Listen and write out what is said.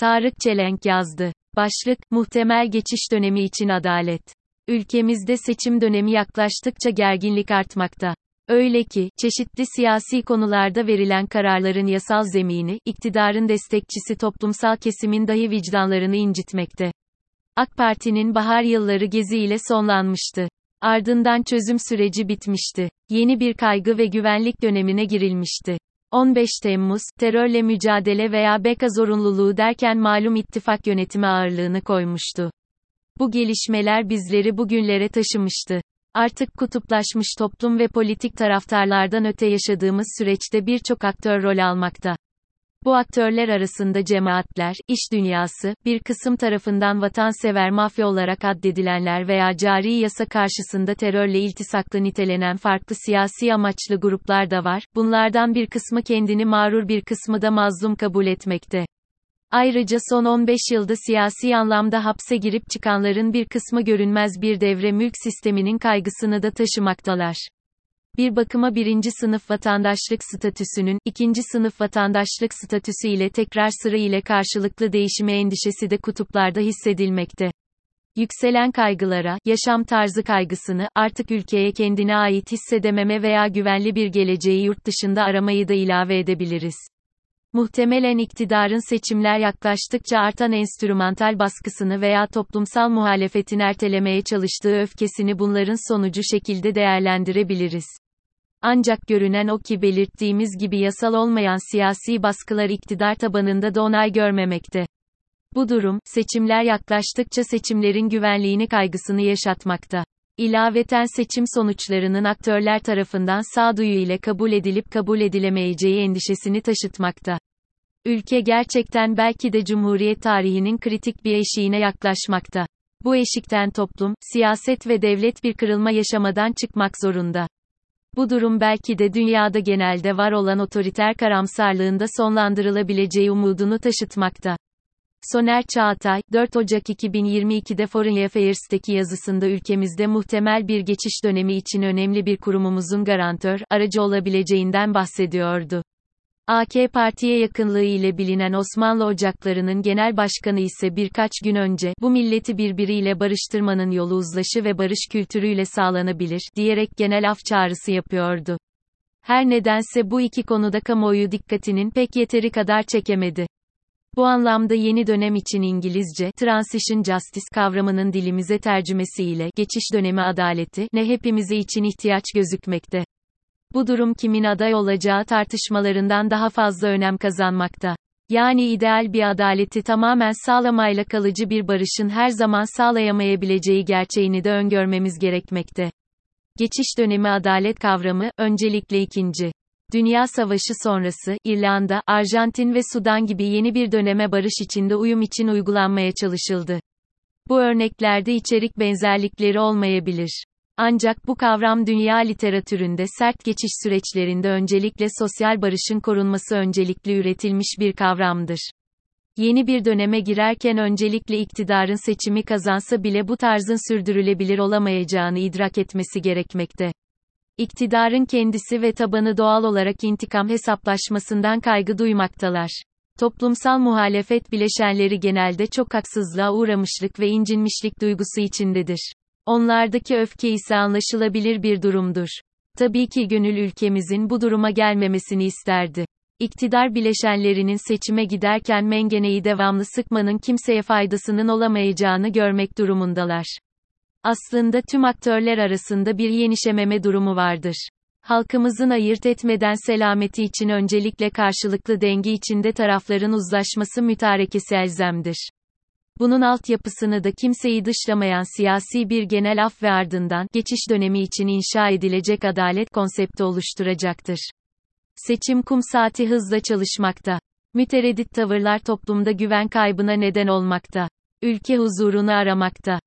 Tarık Çelenk yazdı. Başlık, muhtemel geçiş dönemi için adalet. Ülkemizde seçim dönemi yaklaştıkça gerginlik artmakta. Öyle ki, çeşitli siyasi konularda verilen kararların yasal zemini, iktidarın destekçisi toplumsal kesimin dahi vicdanlarını incitmekte. AK Parti'nin bahar yılları gezi ile sonlanmıştı. Ardından çözüm süreci bitmişti. Yeni bir kaygı ve güvenlik dönemine girilmişti. 15 Temmuz, terörle mücadele veya beka zorunluluğu derken malum ittifak yönetimi ağırlığını koymuştu. Bu gelişmeler bizleri bugünlere taşımıştı. Artık kutuplaşmış toplum ve politik taraftarlardan öte yaşadığımız süreçte birçok aktör rol almakta. Bu aktörler arasında cemaatler, iş dünyası, bir kısım tarafından vatansever mafya olarak addedilenler veya cari yasa karşısında terörle iltisaklı nitelenen farklı siyasi amaçlı gruplar da var, bunlardan bir kısmı kendini mağrur bir kısmı da mazlum kabul etmekte. Ayrıca son 15 yılda siyasi anlamda hapse girip çıkanların bir kısmı görünmez bir devre mülk sisteminin kaygısını da taşımaktalar. Bir bakıma birinci sınıf vatandaşlık statüsünün, ikinci sınıf vatandaşlık statüsü ile tekrar sıra ile karşılıklı değişime endişesi de kutuplarda hissedilmekte. Yükselen kaygılara, yaşam tarzı kaygısını, artık ülkeye kendine ait hissedememe veya güvenli bir geleceği yurt dışında aramayı da ilave edebiliriz. Muhtemelen iktidarın seçimler yaklaştıkça artan enstrümantal baskısını veya toplumsal muhalefetin ertelemeye çalıştığı öfkesini bunların sonucu şekilde değerlendirebiliriz. Ancak görünen o ki belirttiğimiz gibi yasal olmayan siyasi baskılar iktidar tabanında da onay görmemekte. Bu durum, seçimler yaklaştıkça seçimlerin güvenliğini kaygısını yaşatmakta. İlaveten seçim sonuçlarının aktörler tarafından sağduyu ile kabul edilip kabul edilemeyeceği endişesini taşıtmakta. Ülke gerçekten belki de Cumhuriyet tarihinin kritik bir eşiğine yaklaşmakta. Bu eşikten toplum, siyaset ve devlet bir kırılma yaşamadan çıkmak zorunda. Bu durum belki de dünyada genelde var olan otoriter karamsarlığında sonlandırılabileceği umudunu taşıtmakta. Soner Çağatay, 4 Ocak 2022'de Foreign Affairs'teki yazısında ülkemizde muhtemel bir geçiş dönemi için önemli bir kurumumuzun garantör, aracı olabileceğinden bahsediyordu. AK Parti'ye yakınlığı ile bilinen Osmanlı Ocakları'nın genel başkanı ise birkaç gün önce, bu milleti birbiriyle barıştırmanın yolu uzlaşı ve barış kültürüyle sağlanabilir, diyerek genel af çağrısı yapıyordu. Her nedense bu iki konuda kamuoyu dikkatinin pek yeteri kadar çekemedi. Bu anlamda yeni dönem için İngilizce, Transition Justice kavramının dilimize tercümesiyle, geçiş dönemi adaleti, ne hepimize için ihtiyaç gözükmekte. Bu durum kimin aday olacağı tartışmalarından daha fazla önem kazanmakta. Yani ideal bir adaleti tamamen sağlamayla kalıcı bir barışın her zaman sağlayamayabileceği gerçeğini de öngörmemiz gerekmekte. Geçiş dönemi adalet kavramı, öncelikle ikinci. Dünya Savaşı sonrası, İrlanda, Arjantin ve Sudan gibi yeni bir döneme barış içinde uyum için uygulanmaya çalışıldı. Bu örneklerde içerik benzerlikleri olmayabilir. Ancak bu kavram dünya literatüründe sert geçiş süreçlerinde öncelikle sosyal barışın korunması öncelikli üretilmiş bir kavramdır. Yeni bir döneme girerken öncelikle iktidarın seçimi kazansa bile bu tarzın sürdürülebilir olamayacağını idrak etmesi gerekmekte. İktidarın kendisi ve tabanı doğal olarak intikam hesaplaşmasından kaygı duymaktalar. Toplumsal muhalefet bileşenleri genelde çok haksızlığa uğramışlık ve incinmişlik duygusu içindedir. Onlardaki öfke ise anlaşılabilir bir durumdur. Tabii ki gönül ülkemizin bu duruma gelmemesini isterdi. İktidar bileşenlerinin seçime giderken mengeneyi devamlı sıkmanın kimseye faydasının olamayacağını görmek durumundalar. Aslında tüm aktörler arasında bir yenişememe durumu vardır. Halkımızın ayırt etmeden selameti için öncelikle karşılıklı denge içinde tarafların uzlaşması mütarekesi elzemdir. Bunun altyapısını da kimseyi dışlamayan siyasi bir genel af ve ardından geçiş dönemi için inşa edilecek adalet konsepti oluşturacaktır. Seçim kum saati hızla çalışmakta. Mütereddit tavırlar toplumda güven kaybına neden olmakta. Ülke huzurunu aramakta.